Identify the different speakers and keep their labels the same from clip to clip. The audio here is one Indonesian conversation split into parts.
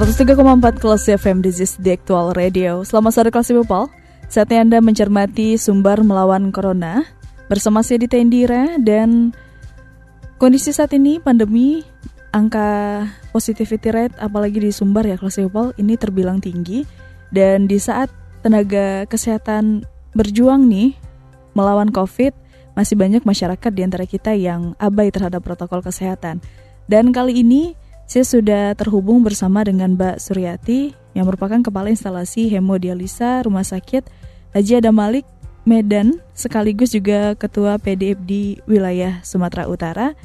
Speaker 1: 103,4 kelas FM This is the actual radio. Selamat sore kelas people Saatnya Anda mencermati sumber melawan Corona. Bersama saya di Tendira Dan kondisi saat ini pandemi Angka positivity rate apalagi di sumber ya kelas people Ini terbilang tinggi. Dan di saat tenaga kesehatan berjuang nih Melawan COVID Masih banyak masyarakat di antara kita yang abai terhadap protokol kesehatan. Dan kali ini saya sudah terhubung bersama dengan Mbak Suryati yang merupakan Kepala Instalasi Hemodialisa Rumah Sakit Haji Adam Malik Medan sekaligus juga Ketua PDF di wilayah Sumatera Utara.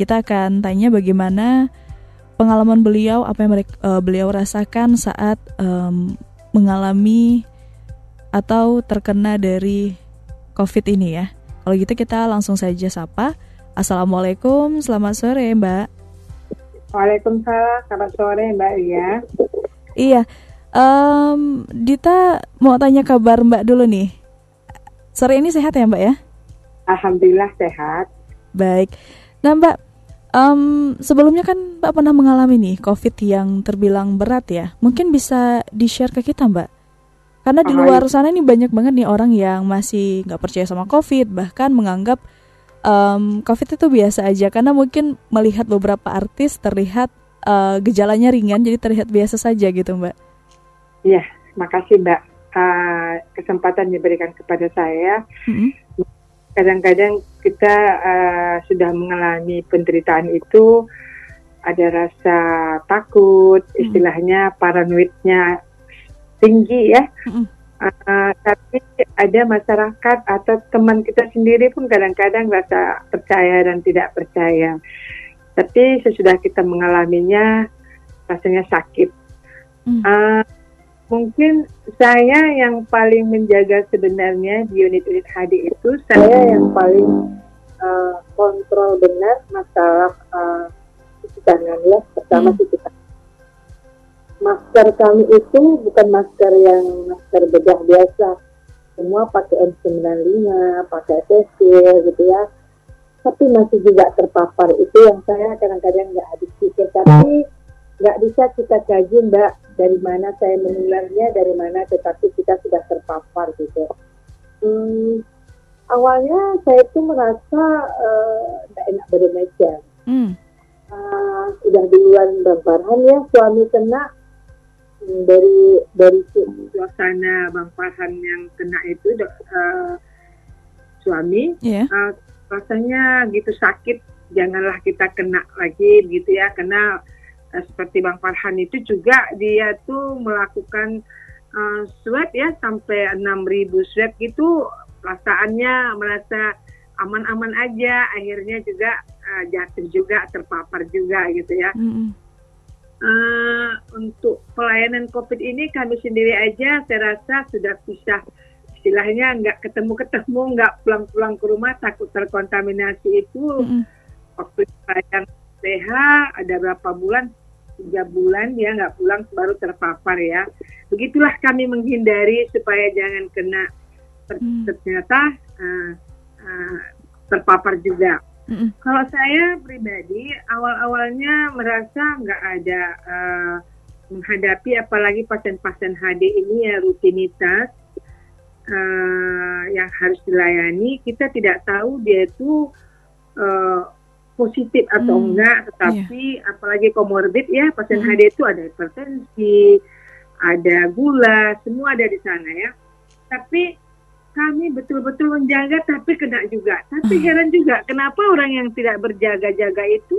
Speaker 1: Kita akan tanya bagaimana pengalaman beliau, apa yang mereka, uh, beliau rasakan saat um, mengalami atau terkena dari COVID ini ya. Kalau gitu kita langsung saja sapa. Assalamualaikum, selamat sore Mbak.
Speaker 2: Waalaikumsalam, selamat sore Mbak Ria.
Speaker 1: Iya, um, Dita mau tanya kabar Mbak dulu nih. Sore ini sehat ya Mbak ya?
Speaker 2: Alhamdulillah sehat.
Speaker 1: Baik. Nah Mbak, um, sebelumnya kan Mbak pernah mengalami nih COVID yang terbilang berat ya. Mungkin bisa di-share ke kita Mbak? Karena di luar sana nih banyak banget nih orang yang masih nggak percaya sama COVID, bahkan menganggap um, COVID itu biasa aja karena mungkin melihat beberapa artis terlihat uh, gejalanya ringan jadi terlihat biasa saja gitu Mbak.
Speaker 2: Iya, makasih Mbak uh, kesempatan diberikan kepada saya. Mm-hmm. Kadang-kadang kita uh, sudah mengalami penderitaan itu ada rasa takut, istilahnya paranoidnya tinggi ya. Mm-hmm. Uh, tapi ada masyarakat atau teman kita sendiri pun kadang-kadang rasa percaya dan tidak percaya. Tapi sesudah kita mengalaminya rasanya sakit. Hmm. Uh, mungkin saya yang paling menjaga sebenarnya di unit-unit HD itu saya yang paling uh, kontrol benar masalah uh, cuci tangan ya pertama hmm. cuci tangan masker kami itu bukan masker yang masker bedah biasa. Semua pakai N95, pakai TC gitu ya. Tapi masih juga terpapar. Itu yang saya kadang-kadang nggak habis pikir. Tapi nggak bisa kita kaji mbak dari mana saya menularnya, dari mana tetapi kita sudah terpapar gitu. Hmm, awalnya saya itu merasa nggak uh, enak bermeja. Hmm. Uh, udah duluan Bang Farhan ya suami kena dari dari suasana Bang Farhan yang kena itu uh, suami yeah. Iya. uh, rasanya gitu sakit janganlah kita kena lagi gitu ya karena uh, seperti Bang Farhan itu juga dia tuh melakukan uh, swab ya sampai 6000 swab gitu perasaannya merasa aman-aman aja akhirnya juga uh, jatuh juga terpapar juga gitu ya. Mm -hmm uh, untuk pelayanan COVID ini kami sendiri aja saya rasa sudah bisa istilahnya nggak ketemu-ketemu, nggak pulang-pulang ke rumah takut terkontaminasi itu. Mm-hmm. waktu yang PH ada berapa bulan? Tiga bulan ya nggak pulang baru terpapar ya. Begitulah kami menghindari supaya jangan kena. Ter- mm. ternyata uh, uh, terpapar juga Mm-hmm. Kalau saya pribadi awal-awalnya merasa nggak ada uh, menghadapi apalagi pasien-pasien HD ini ya rutinitas uh, yang harus dilayani kita tidak tahu dia itu uh, positif atau mm, enggak tetapi yeah. apalagi komorbid ya pasien mm. HD itu ada hipertensi ada gula semua ada di sana ya tapi kami betul-betul menjaga tapi kena juga. Tapi hmm. heran juga kenapa orang yang tidak berjaga-jaga itu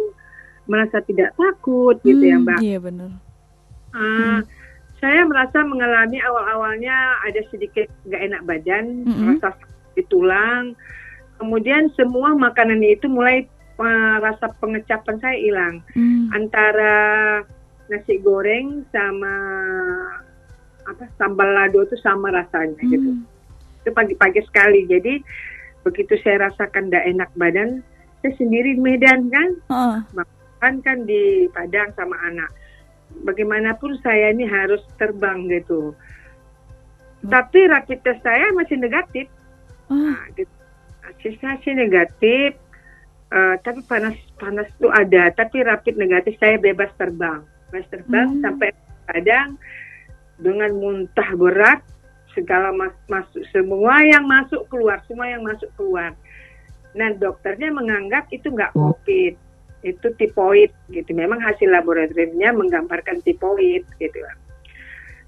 Speaker 2: merasa tidak takut gitu ya, hmm, ya Mbak.
Speaker 1: Iya benar.
Speaker 2: Uh, hmm. Saya merasa mengalami awal-awalnya ada sedikit nggak enak badan, hmm. rasa di tulang. Kemudian semua makanan itu mulai uh, rasa pengecapan saya hilang hmm. antara nasi goreng sama apa sambal lado itu sama rasanya hmm. gitu itu pagi-pagi sekali jadi begitu saya rasakan tidak enak badan saya sendiri di Medan kan uh. makan kan di Padang sama anak bagaimanapun saya ini harus terbang gitu hmm. tapi rapid test saya masih negatif uh. nah, gitu. hasilnya sih negatif uh, tapi panas panas itu ada tapi rapid negatif saya bebas terbang bebas terbang hmm. sampai Padang dengan muntah berat segala mas masuk semua yang masuk keluar semua yang masuk keluar nah dokternya menganggap itu nggak oh. covid itu tipoid gitu memang hasil laboratoriumnya menggambarkan tipoid gitu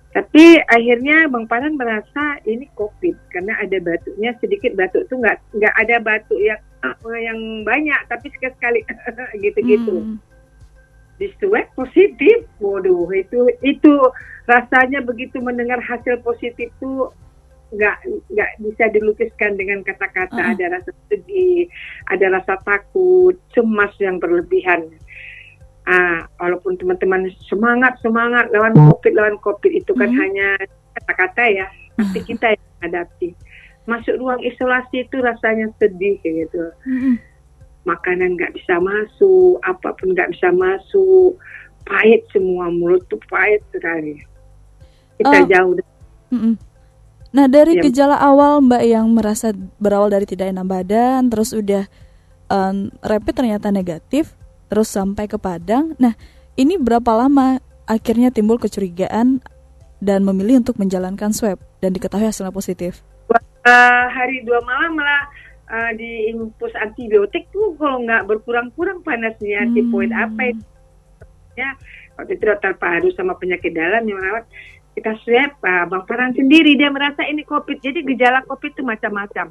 Speaker 2: tapi akhirnya Bang Paran merasa ini COVID karena ada batuknya sedikit batuk itu nggak nggak ada batuk yang yang banyak tapi sekali sekali gitu-gitu. Hmm. Di swab positif, waduh itu itu rasanya begitu mendengar hasil positif itu nggak nggak bisa dilukiskan dengan kata-kata uh. ada rasa sedih, ada rasa takut, cemas yang berlebihan. Ah, walaupun teman-teman semangat semangat lawan covid lawan covid itu kan hmm. hanya kata-kata ya, tapi kita yang hadapi. Masuk ruang isolasi itu rasanya sedih kayak gitu. Hmm. Makanan nggak bisa masuk, apa pun nggak bisa masuk, pahit semua mulut tuh pahit sekali kita uh, jauh. Mm
Speaker 1: Nah dari ya. gejala awal Mbak yang merasa berawal dari tidak enak badan, terus udah um, rapid ternyata negatif, terus sampai ke Padang. Nah ini berapa lama akhirnya timbul kecurigaan dan memilih untuk menjalankan swab dan diketahui hasilnya positif?
Speaker 2: Uh, hari dua malam lah uh, di infus antibiotik tuh kalau nggak berkurang-kurang panasnya hmm. tipoid apa ya waktu itu dokter paru sama penyakit dalam yang merawat kita swab uh, Bang Farhan sendiri dia merasa ini COVID. Jadi gejala COVID itu macam-macam.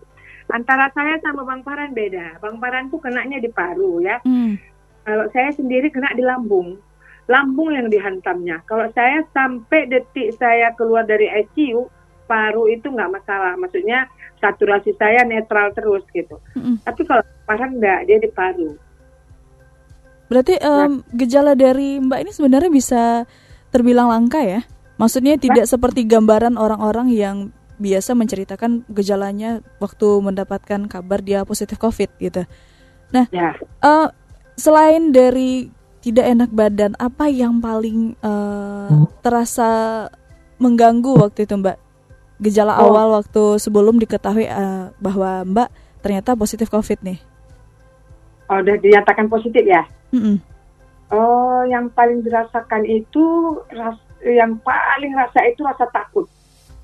Speaker 2: Antara saya sama Bang Farhan beda. Bang Farhan tuh kenanya di paru ya. Hmm. Kalau saya sendiri kena di lambung. Lambung yang dihantamnya. Kalau saya sampai detik saya keluar dari ICU, paru itu nggak masalah. Maksudnya saturasi saya netral terus gitu. Hmm. Tapi kalau Farhan enggak, dia di paru.
Speaker 1: Berarti um, gejala dari Mbak ini sebenarnya bisa terbilang langka ya? Maksudnya tidak seperti gambaran orang-orang yang biasa menceritakan gejalanya waktu mendapatkan kabar dia positif COVID gitu. Nah, ya. uh, selain dari tidak enak badan, apa yang paling uh, terasa mengganggu waktu itu, Mbak? Gejala oh. awal waktu sebelum diketahui uh, bahwa Mbak ternyata positif COVID nih.
Speaker 2: Oh, udah dinyatakan positif ya? Mm -mm. Oh, yang paling dirasakan itu ras yang paling rasa itu rasa takut.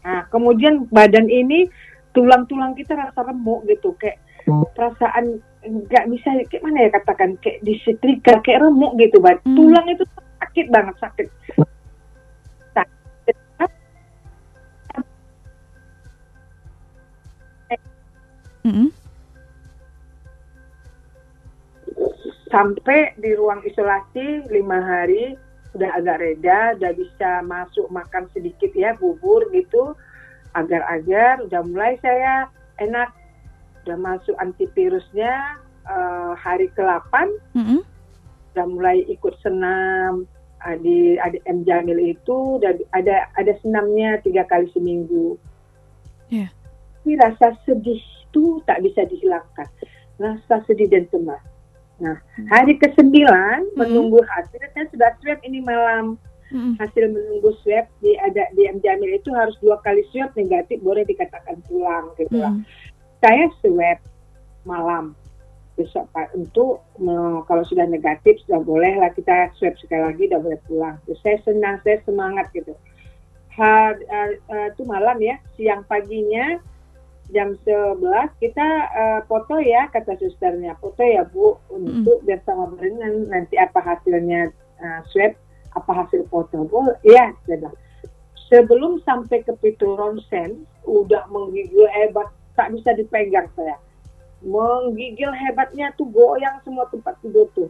Speaker 2: Nah, kemudian badan ini tulang-tulang kita rasa remuk gitu, kayak perasaan nggak bisa kayak mana ya katakan kayak disetrika kayak remuk gitu, bad. Hmm. Tulang itu sakit banget sakit. Mm-hmm. Sampai di ruang isolasi lima hari sudah agak reda, udah bisa masuk makan sedikit ya bubur gitu, agar-agar udah mulai saya enak, udah masuk antivirusnya uh, hari ke-8, mm-hmm. udah mulai ikut senam di ada M Jamil itu, udah ada ada senamnya tiga kali seminggu. Yeah. Tapi rasa sedih itu tak bisa dihilangkan, rasa sedih dan cemas Nah, hari ke-9 hmm. menunggu hasil, saya sudah swab ini malam. Hmm. Hasil menunggu swab di ada di Jamil itu harus dua kali swab negatif boleh dikatakan pulang gitu lah. Hmm. Saya swab malam besok Pak untuk kalau sudah negatif sudah boleh lah kita swab sekali lagi sudah boleh pulang. Terus saya senang, saya semangat gitu. Ha, uh, uh, itu malam ya, siang paginya jam 11 kita uh, foto ya kata susternya. Foto ya bu untuk mm. biar sama berenang nanti apa hasilnya uh, swab apa hasil foto. Bu ya sudah sebelum sampai ke pintu ronsen udah menggigil hebat. Tak bisa dipegang saya. Menggigil hebatnya tuh goyang semua tempat tidur tuh.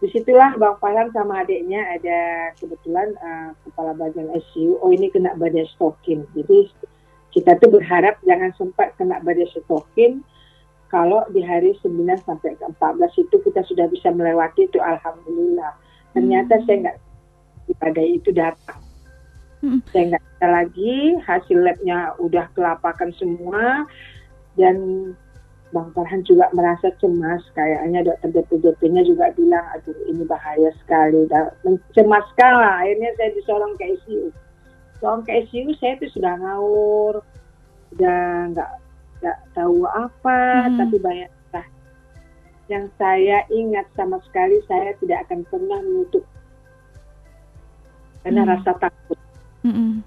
Speaker 2: Di situlah Bang Farhan sama adiknya ada kebetulan uh, kepala bagian ICU oh ini kena badai stokin. Jadi kita tuh berharap jangan sempat kena badai sitokin kalau di hari 9 sampai ke 14 itu kita sudah bisa melewati itu alhamdulillah. Ternyata hmm. saya nggak ibadah itu datang. Hmm. Saya nggak bisa lagi, hasil labnya udah kelapakan semua dan Bang Farhan juga merasa cemas. Kayaknya dokter DPDP-nya juga bilang, aduh ini bahaya sekali. Mencemaskan lah. Akhirnya saya disorong ke ICU. Sorong ke ICU saya itu sudah ngawur, udah nggak nggak tahu apa, hmm. tapi banyak lah. Yang saya ingat sama sekali saya tidak akan pernah menutup karena hmm. rasa takut. Hmm.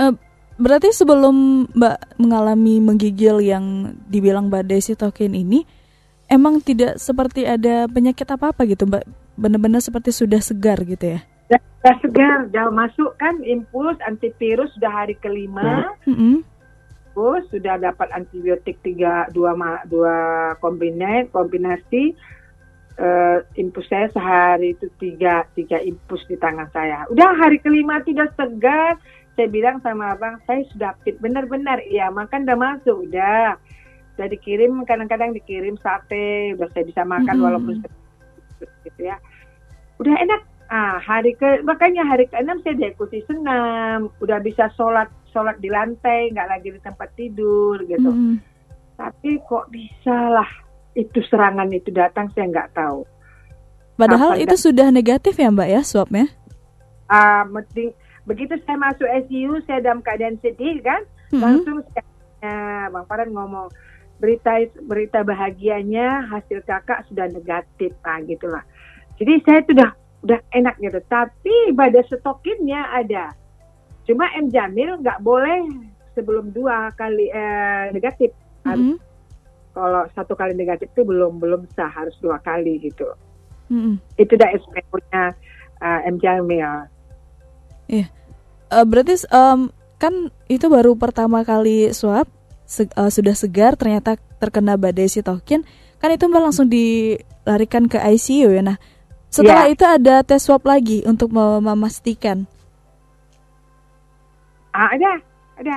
Speaker 1: Uh, Berarti sebelum Mbak mengalami menggigil yang dibilang badai sitokin ini, emang tidak seperti ada penyakit apa-apa gitu Mbak? Benar-benar seperti sudah segar gitu ya?
Speaker 2: Sudah segar, sudah masuk kan impuls antivirus sudah hari kelima. Mm -hmm. Terus sudah dapat antibiotik tiga dua dua kombinasi kombinasi uh, impuls saya sehari itu tiga tiga impuls di tangan saya. Udah hari kelima itu sudah segar, saya bilang sama abang saya sudah fit benar-benar iya makan udah masuk udah udah dikirim kadang-kadang dikirim sate udah saya bisa makan mm -hmm. walaupun gitu ya udah enak ah hari ke makanya hari ke enam saya diikuti senam. Udah bisa sholat sholat di lantai nggak lagi di tempat tidur gitu. Mm -hmm. tapi kok bisa lah itu serangan itu datang saya nggak tahu.
Speaker 1: Padahal Apa itu sudah negatif ya mbak ya swabnya?
Speaker 2: Ah uh, begitu saya masuk ICU saya dalam keadaan sedih kan? Mm-hmm. langsung saya, bang Farhan ngomong berita berita bahagianya hasil kakak sudah negatif nah gitulah. Jadi saya sudah udah enak gitu. Tapi pada stokinnya ada. Cuma M. Jamil nggak boleh sebelum dua kali eh, negatif. Mm-hmm. kalau satu kali negatif itu belum belum sah harus dua kali gitu. Mm-hmm. itu dah SPO-nya uh, eh, M. Jamil.
Speaker 1: Iya. Uh, berarti um, kan itu baru pertama kali swab se uh, sudah segar ternyata terkena badai sitokin kan itu mbak langsung dilarikan ke ICU ya. Nah setelah yeah. itu ada tes swab lagi untuk memastikan
Speaker 2: ah, ada ada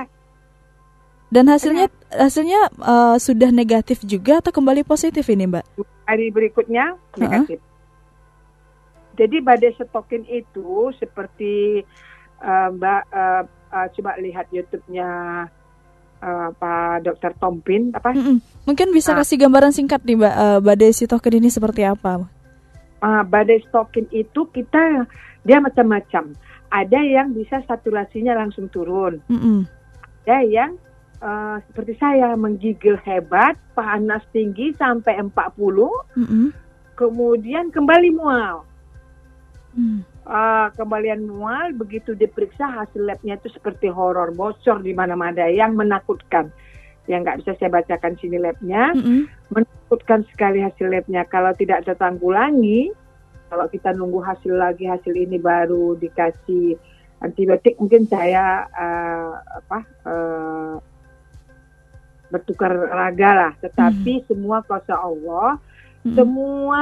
Speaker 1: dan hasilnya ada. hasilnya uh, sudah negatif juga atau kembali positif ini mbak
Speaker 2: hari berikutnya negatif uh -huh. jadi badai sitokin itu seperti uh, Mbak uh, uh, coba lihat YouTube-nya uh, Pak Dr. Tompin apa? Mm -mm.
Speaker 1: Mungkin bisa uh, kasih gambaran singkat nih Mbak uh, badai sitokin ini seperti apa?
Speaker 2: Uh, badai sitokin itu kita dia macam-macam. Ada yang bisa saturasinya langsung turun. Mm -mm. Ada yang uh, seperti saya menggigil hebat, panas tinggi sampai 40. Mm -mm. Kemudian kembali mual. Mm uh, kembalian mual begitu diperiksa hasil labnya itu seperti horor bocor di mana-mana yang menakutkan yang nggak bisa saya bacakan sini labnya mm-hmm. menakutkan sekali hasil labnya kalau tidak tertanggulangi kalau kita nunggu hasil lagi hasil ini baru dikasih antibiotik mungkin saya uh, apa uh, bertukar raga lah tetapi mm-hmm. semua kuasa Allah mm-hmm. semua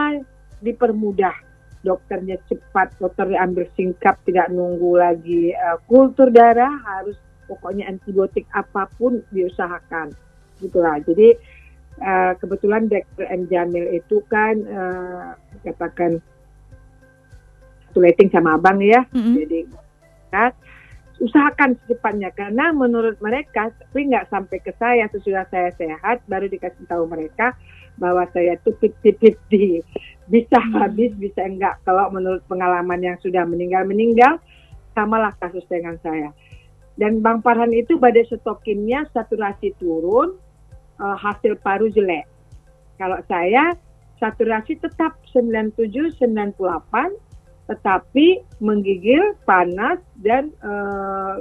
Speaker 2: dipermudah dokternya cepat, dokternya ambil singkap, tidak nunggu lagi uh, kultur darah, harus pokoknya antibiotik apa pun diusahakan, gitulah. Jadi uh, kebetulan dokter M. Jamil itu kan uh, katakan satu rating sama abang ya, mm-hmm. jadi kan usahakan secepatnya. Karena menurut mereka tapi nggak sampai ke saya sesudah saya sehat baru dikasih tahu mereka bahwa saya itu fifty bisa hmm. habis bisa enggak. Kalau menurut pengalaman yang sudah meninggal meninggal samalah kasus dengan saya dan Bang Farhan itu badai setokinnya saturasi turun uh, hasil paru jelek kalau saya saturasi tetap 97 98 tetapi menggigil panas dan uh,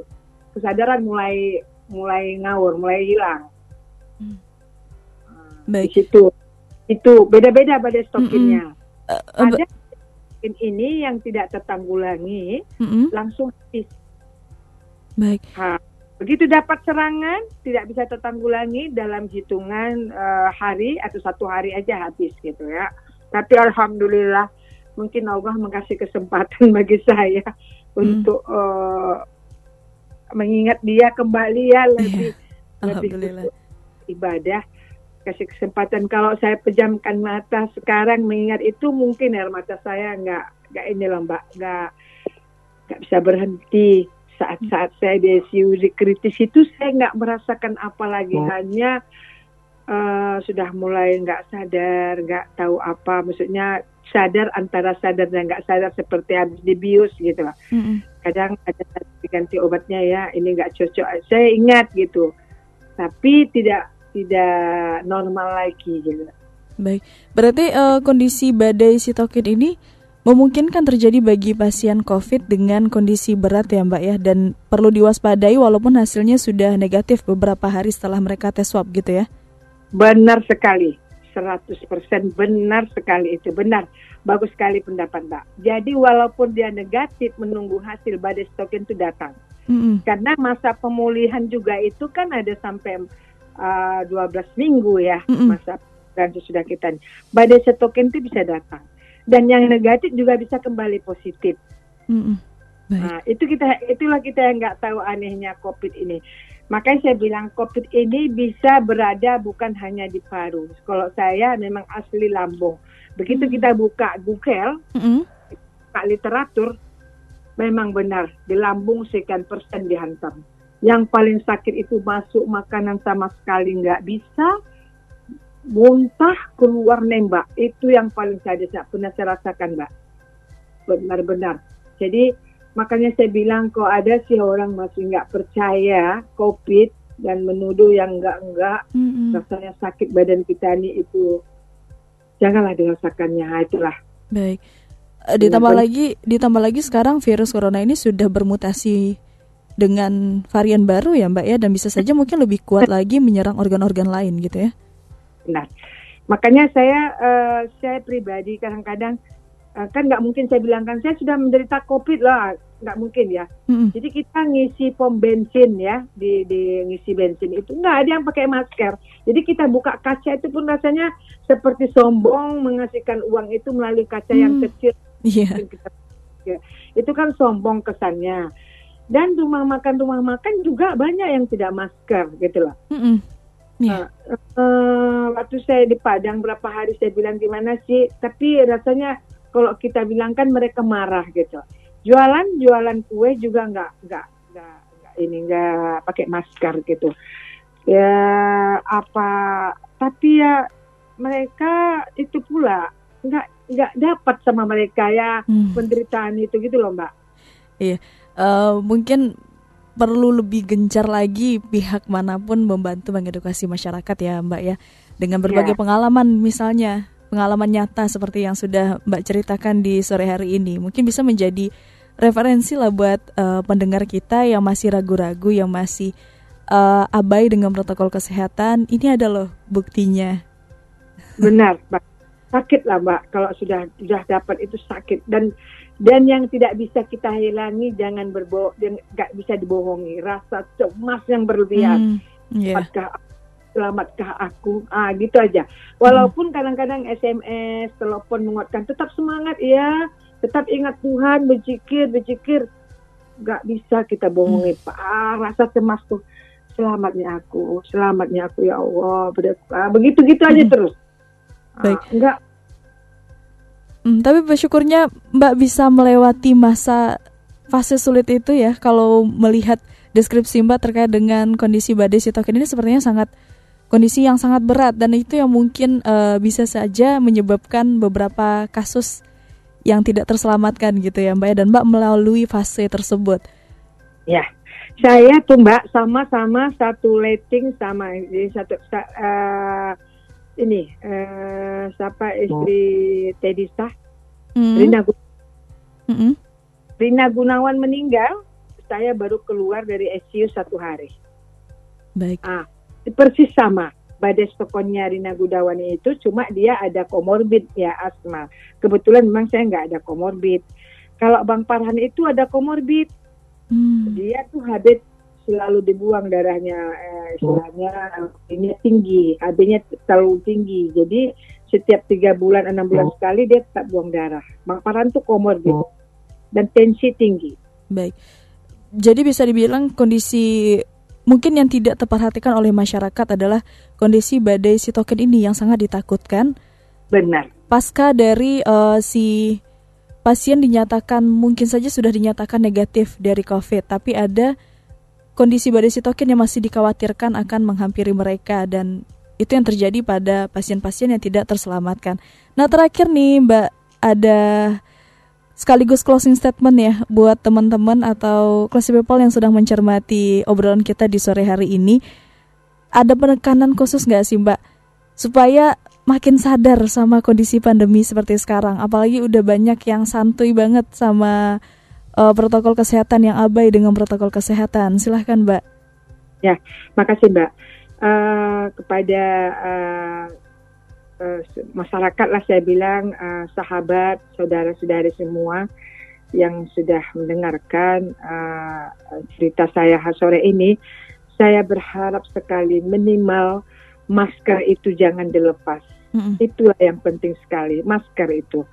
Speaker 2: kesadaran mulai mulai ngawur mulai hilang hmm. Baik. di situ itu beda-beda badai stokinnya. Mm -hmm. uh, uh, Ada ini yang tidak tertanggulangi mm -hmm. langsung habis.
Speaker 1: Baik.
Speaker 2: Ha, begitu dapat serangan tidak bisa tertanggulangi dalam hitungan uh, hari atau satu hari aja habis gitu ya. Tapi alhamdulillah mungkin Allah mengasih kesempatan bagi saya mm. untuk uh, mengingat dia kembali ya lebih yeah. lebih ibadah kasih kesempatan kalau saya pejamkan mata sekarang mengingat itu mungkin air mata saya nggak nggak ini loh mbak nggak nggak bisa berhenti saat-saat saya di ICU kritis itu saya nggak merasakan apa lagi oh. hanya uh, sudah mulai nggak sadar nggak tahu apa maksudnya sadar antara sadar dan nggak sadar seperti habis dibius gitu lah mm-hmm. kadang ada diganti obatnya ya ini nggak cocok saya ingat gitu tapi tidak tidak normal lagi gitu.
Speaker 1: Baik, berarti uh, kondisi badai sitokin ini memungkinkan terjadi bagi pasien COVID dengan kondisi berat ya Mbak ya dan perlu diwaspadai walaupun hasilnya sudah negatif beberapa hari setelah mereka tes swab gitu ya.
Speaker 2: Benar sekali. 100% benar sekali itu benar bagus sekali pendapat Mbak. Jadi walaupun dia negatif menunggu hasil badai sitokin itu datang. Mm -hmm. Karena masa pemulihan juga itu kan ada sampai uh, 12 minggu ya mm -hmm. masa dan sudah kita badai setokin itu bisa datang dan yang negatif juga bisa kembali positif. Mm -hmm. Nah, itu kita itulah kita yang nggak tahu anehnya COVID ini. Makanya saya bilang COVID ini bisa berada bukan hanya di paru. Kalau saya memang asli lambung. Begitu mm. kita buka Google, mm buka literatur, memang benar di lambung sekian persen dihantam. Yang paling sakit itu masuk makanan sama sekali nggak bisa, muntah keluar nembak. Itu yang paling saya pernah saya rasakan, Mbak. Benar-benar. Jadi makanya saya bilang kok ada sih orang masih nggak percaya COVID dan menuduh yang enggak-enggak, mm-hmm. rasanya sakit badan kita ini itu janganlah dirasakannya. Nah, itulah.
Speaker 1: Baik. Eh, ditambah lagi ditambah lagi sekarang virus corona ini sudah bermutasi dengan varian baru ya Mbak ya dan bisa saja mungkin lebih kuat lagi menyerang organ-organ lain gitu ya.
Speaker 2: Nah, makanya saya uh, saya pribadi kadang-kadang uh, kan nggak mungkin saya bilangkan saya sudah menderita COVID lah, nggak mungkin ya. Mm-hmm. Jadi kita ngisi pom bensin ya di di ngisi bensin itu nggak ada yang pakai masker. Jadi kita buka kaca itu pun rasanya seperti sombong mengasihkan uang itu melalui kaca mm. yang kecil.
Speaker 1: Yeah.
Speaker 2: ya. Itu kan sombong kesannya dan rumah makan rumah makan juga banyak yang tidak masker gitu loh. Mm -hmm. Yeah. uh, uh, waktu saya di Padang berapa hari saya bilang gimana sih, tapi rasanya kalau kita bilang kan mereka marah gitu. Jualan jualan kue juga nggak nggak nggak ini nggak pakai masker gitu. Ya apa tapi ya mereka itu pula nggak nggak dapat sama mereka ya hmm. penderitaan itu gitu loh mbak.
Speaker 1: Iya uh, mungkin perlu lebih gencar lagi pihak mana pun membantu mengedukasi masyarakat ya Mbak ya. Dengan berbagai yeah. pengalaman misalnya pengalaman nyata seperti yang sudah Mbak ceritakan di sore hari ini. Mungkin bisa menjadi referensi lah buat uh, pendengar kita yang masih ragu-ragu yang masih uh, abai dengan protokol kesehatan. Ini ada loh buktinya.
Speaker 2: Benar Mbak. Sakit lah Mbak kalau sudah sudah dapat itu sakit. Dan dan yang tidak bisa kita hilangi jangan berbohong, nggak bisa dibohongi. Rasa cemas yang berlebihan. Hmm, yeah. selamatkah aku? Ah, gitu aja. Walaupun kadang kadang-kadang SMS, telepon menguatkan, tetap semangat ya. Tetap ingat Tuhan, berzikir, berzikir. Nggak bisa kita bohongi. Hmm. Ah, rasa cemas tuh. Selamatnya aku, selamatnya aku ya Allah. Ah, begitu-gitu aja hmm. terus.
Speaker 1: Ah, Baik. Enggak Hmm, tapi bersyukurnya Mbak bisa melewati masa fase sulit itu ya kalau melihat deskripsi Mbak terkait dengan kondisi badai sitokin ini sepertinya sangat kondisi yang sangat berat dan itu yang mungkin uh, bisa saja menyebabkan beberapa kasus yang tidak terselamatkan gitu ya Mbak ya dan Mbak melalui fase tersebut.
Speaker 2: Ya, saya tuh Mbak sama-sama satu letting sama jadi satu uh, ini uh, siapa istri oh. Teddy Sah mm. Rina mm -hmm. Rina Gunawan meninggal saya baru keluar dari ICU satu hari
Speaker 1: baik
Speaker 2: ah persis sama badai stokonnya Rina Gunawan itu cuma dia ada komorbid ya asma kebetulan memang saya nggak ada komorbid kalau Bang Parhan itu ada komorbid mm. dia tuh habis selalu dibuang darahnya eh, istilahnya ini tinggi HB-nya terlalu tinggi jadi setiap tiga bulan enam bulan oh. sekali dia tak buang darah Paparan tuh komorbid oh. dan tensi tinggi
Speaker 1: baik jadi bisa dibilang kondisi mungkin yang tidak terperhatikan oleh masyarakat adalah kondisi badai sitokin ini yang sangat ditakutkan.
Speaker 2: Benar.
Speaker 1: Pasca dari uh, si pasien dinyatakan mungkin saja sudah dinyatakan negatif dari COVID, tapi ada kondisi badai sitokin yang masih dikhawatirkan akan menghampiri mereka dan itu yang terjadi pada pasien-pasien yang tidak terselamatkan. Nah terakhir nih Mbak ada sekaligus closing statement ya buat teman-teman atau classy people yang sedang mencermati obrolan kita di sore hari ini. Ada penekanan khusus nggak sih Mbak supaya makin sadar sama kondisi pandemi seperti sekarang? Apalagi udah banyak yang santuy banget sama uh, protokol kesehatan yang abai dengan protokol kesehatan. Silahkan Mbak.
Speaker 2: Ya, makasih Mbak uh, kepada uh, uh, masyarakat lah saya bilang uh, sahabat saudara-saudari semua yang sudah mendengarkan uh, cerita saya sore ini saya berharap sekali minimal masker itu jangan dilepas mm-hmm. itulah yang penting sekali masker itu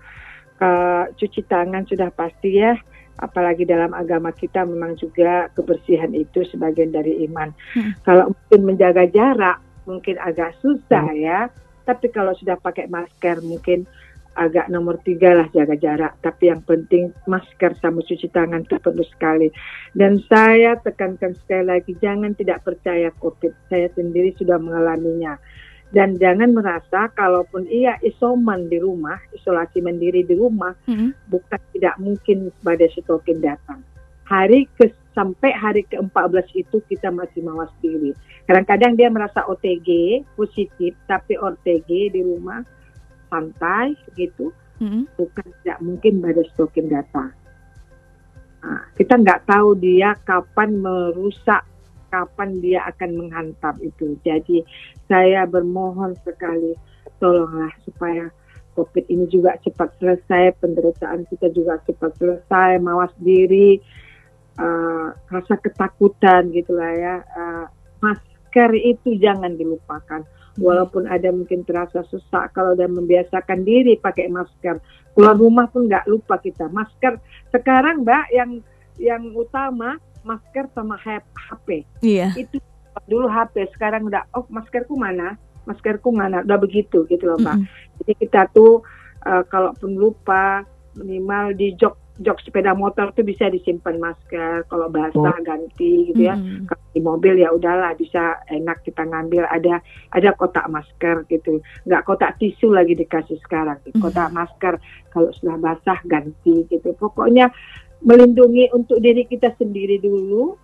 Speaker 2: uh, cuci tangan sudah pasti ya apalagi dalam agama kita memang juga kebersihan itu sebagian dari iman. Hmm. Kalau mungkin menjaga jarak mungkin agak susah hmm. ya, tapi kalau sudah pakai masker mungkin agak nomor tiga lah jaga jarak. Tapi yang penting masker sama cuci tangan itu perlu sekali. Dan saya tekankan sekali lagi jangan tidak percaya COVID. Saya sendiri sudah mengalaminya. Dan jangan merasa kalaupun ia isoman di rumah, isolasi mandiri di rumah, hmm. bukan tidak mungkin badai sitokin datang. Hari ke sampai hari ke-14 itu kita masih mawas diri. Kadang-kadang dia merasa OTG positif, tapi OTG di rumah santai gitu, hmm. bukan tidak mungkin badai sitokin datang. Nah, kita nggak tahu dia kapan merusak kapan dia akan menghantam itu. Jadi saya bermohon sekali tolonglah supaya COVID ini juga cepat selesai, penderitaan kita juga cepat selesai, mawas diri, uh, rasa ketakutan gitulah ya. Uh, masker itu jangan dilupakan. Walaupun ada mungkin terasa sesak kalau udah membiasakan diri pakai masker, keluar rumah pun nggak lupa kita masker. Sekarang mbak yang yang utama masker sama HP.
Speaker 1: Iya.
Speaker 2: Itu dulu HP, sekarang udah oh maskerku mana? Maskerku mana? Udah begitu gitu loh, Pak. Mm -hmm. Jadi kita tuh uh, kalaupun lupa minimal di jok jok sepeda motor tuh bisa disimpan masker kalau basah oh. ganti gitu ya mm. kalau di mobil ya udahlah bisa enak kita ngambil ada ada kotak masker gitu nggak kotak tisu lagi dikasih sekarang mm. kotak masker kalau sudah basah ganti gitu pokoknya melindungi untuk diri kita sendiri dulu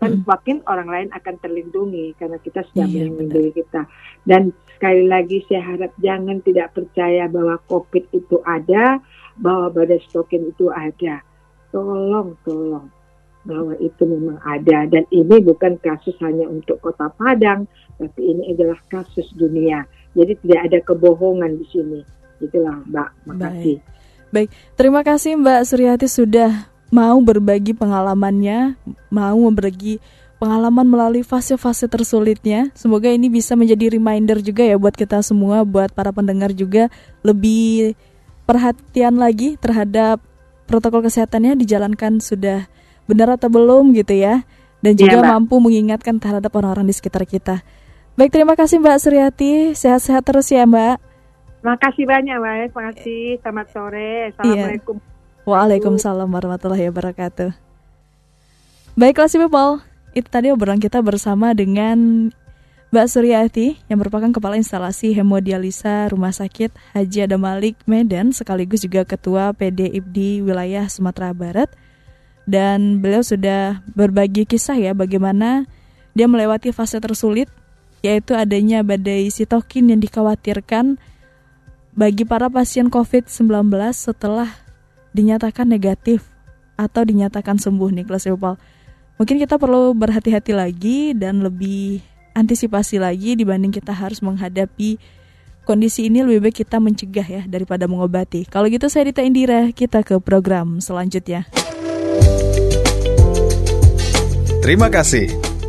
Speaker 2: dan hmm. makin orang lain akan terlindungi karena kita sudah iya, melindungi kita. Dan sekali lagi saya harap jangan tidak percaya bahwa covid itu ada bahwa badai stokin itu ada. Tolong tolong bahwa itu memang ada. Dan ini bukan kasus hanya untuk kota Padang tapi ini adalah kasus dunia. Jadi tidak ada kebohongan di sini. Itulah Mbak. Makasih. Baik.
Speaker 1: Baik, terima kasih Mbak Suryati sudah mau berbagi pengalamannya, mau berbagi pengalaman melalui fase-fase tersulitnya. Semoga ini bisa menjadi reminder juga ya buat kita semua, buat para pendengar juga lebih perhatian lagi terhadap protokol kesehatannya dijalankan sudah benar atau belum gitu ya. Dan juga ya, mampu mengingatkan terhadap orang-orang di sekitar kita. Baik, terima kasih Mbak Suryati. Sehat-sehat terus ya Mbak.
Speaker 2: Terima kasih banyak, Mbak. Terima kasih. Selamat sore. Iya. Assalamualaikum.
Speaker 1: Iya. Waalaikumsalam warahmatullahi wabarakatuh. Baiklah si people, itu tadi obrolan kita bersama dengan Mbak Suryati yang merupakan Kepala Instalasi Hemodialisa Rumah Sakit Haji Adam Malik Medan sekaligus juga Ketua PD IBDI Wilayah Sumatera Barat dan beliau sudah berbagi kisah ya bagaimana dia melewati fase tersulit yaitu adanya badai sitokin yang dikhawatirkan bagi para pasien COVID-19 setelah dinyatakan negatif atau dinyatakan sembuh nih kelas Eupal. Mungkin kita perlu berhati-hati lagi dan lebih antisipasi lagi dibanding kita harus menghadapi kondisi ini lebih baik kita mencegah ya daripada mengobati. Kalau gitu saya Dita Indira, kita ke program selanjutnya.
Speaker 3: Terima kasih.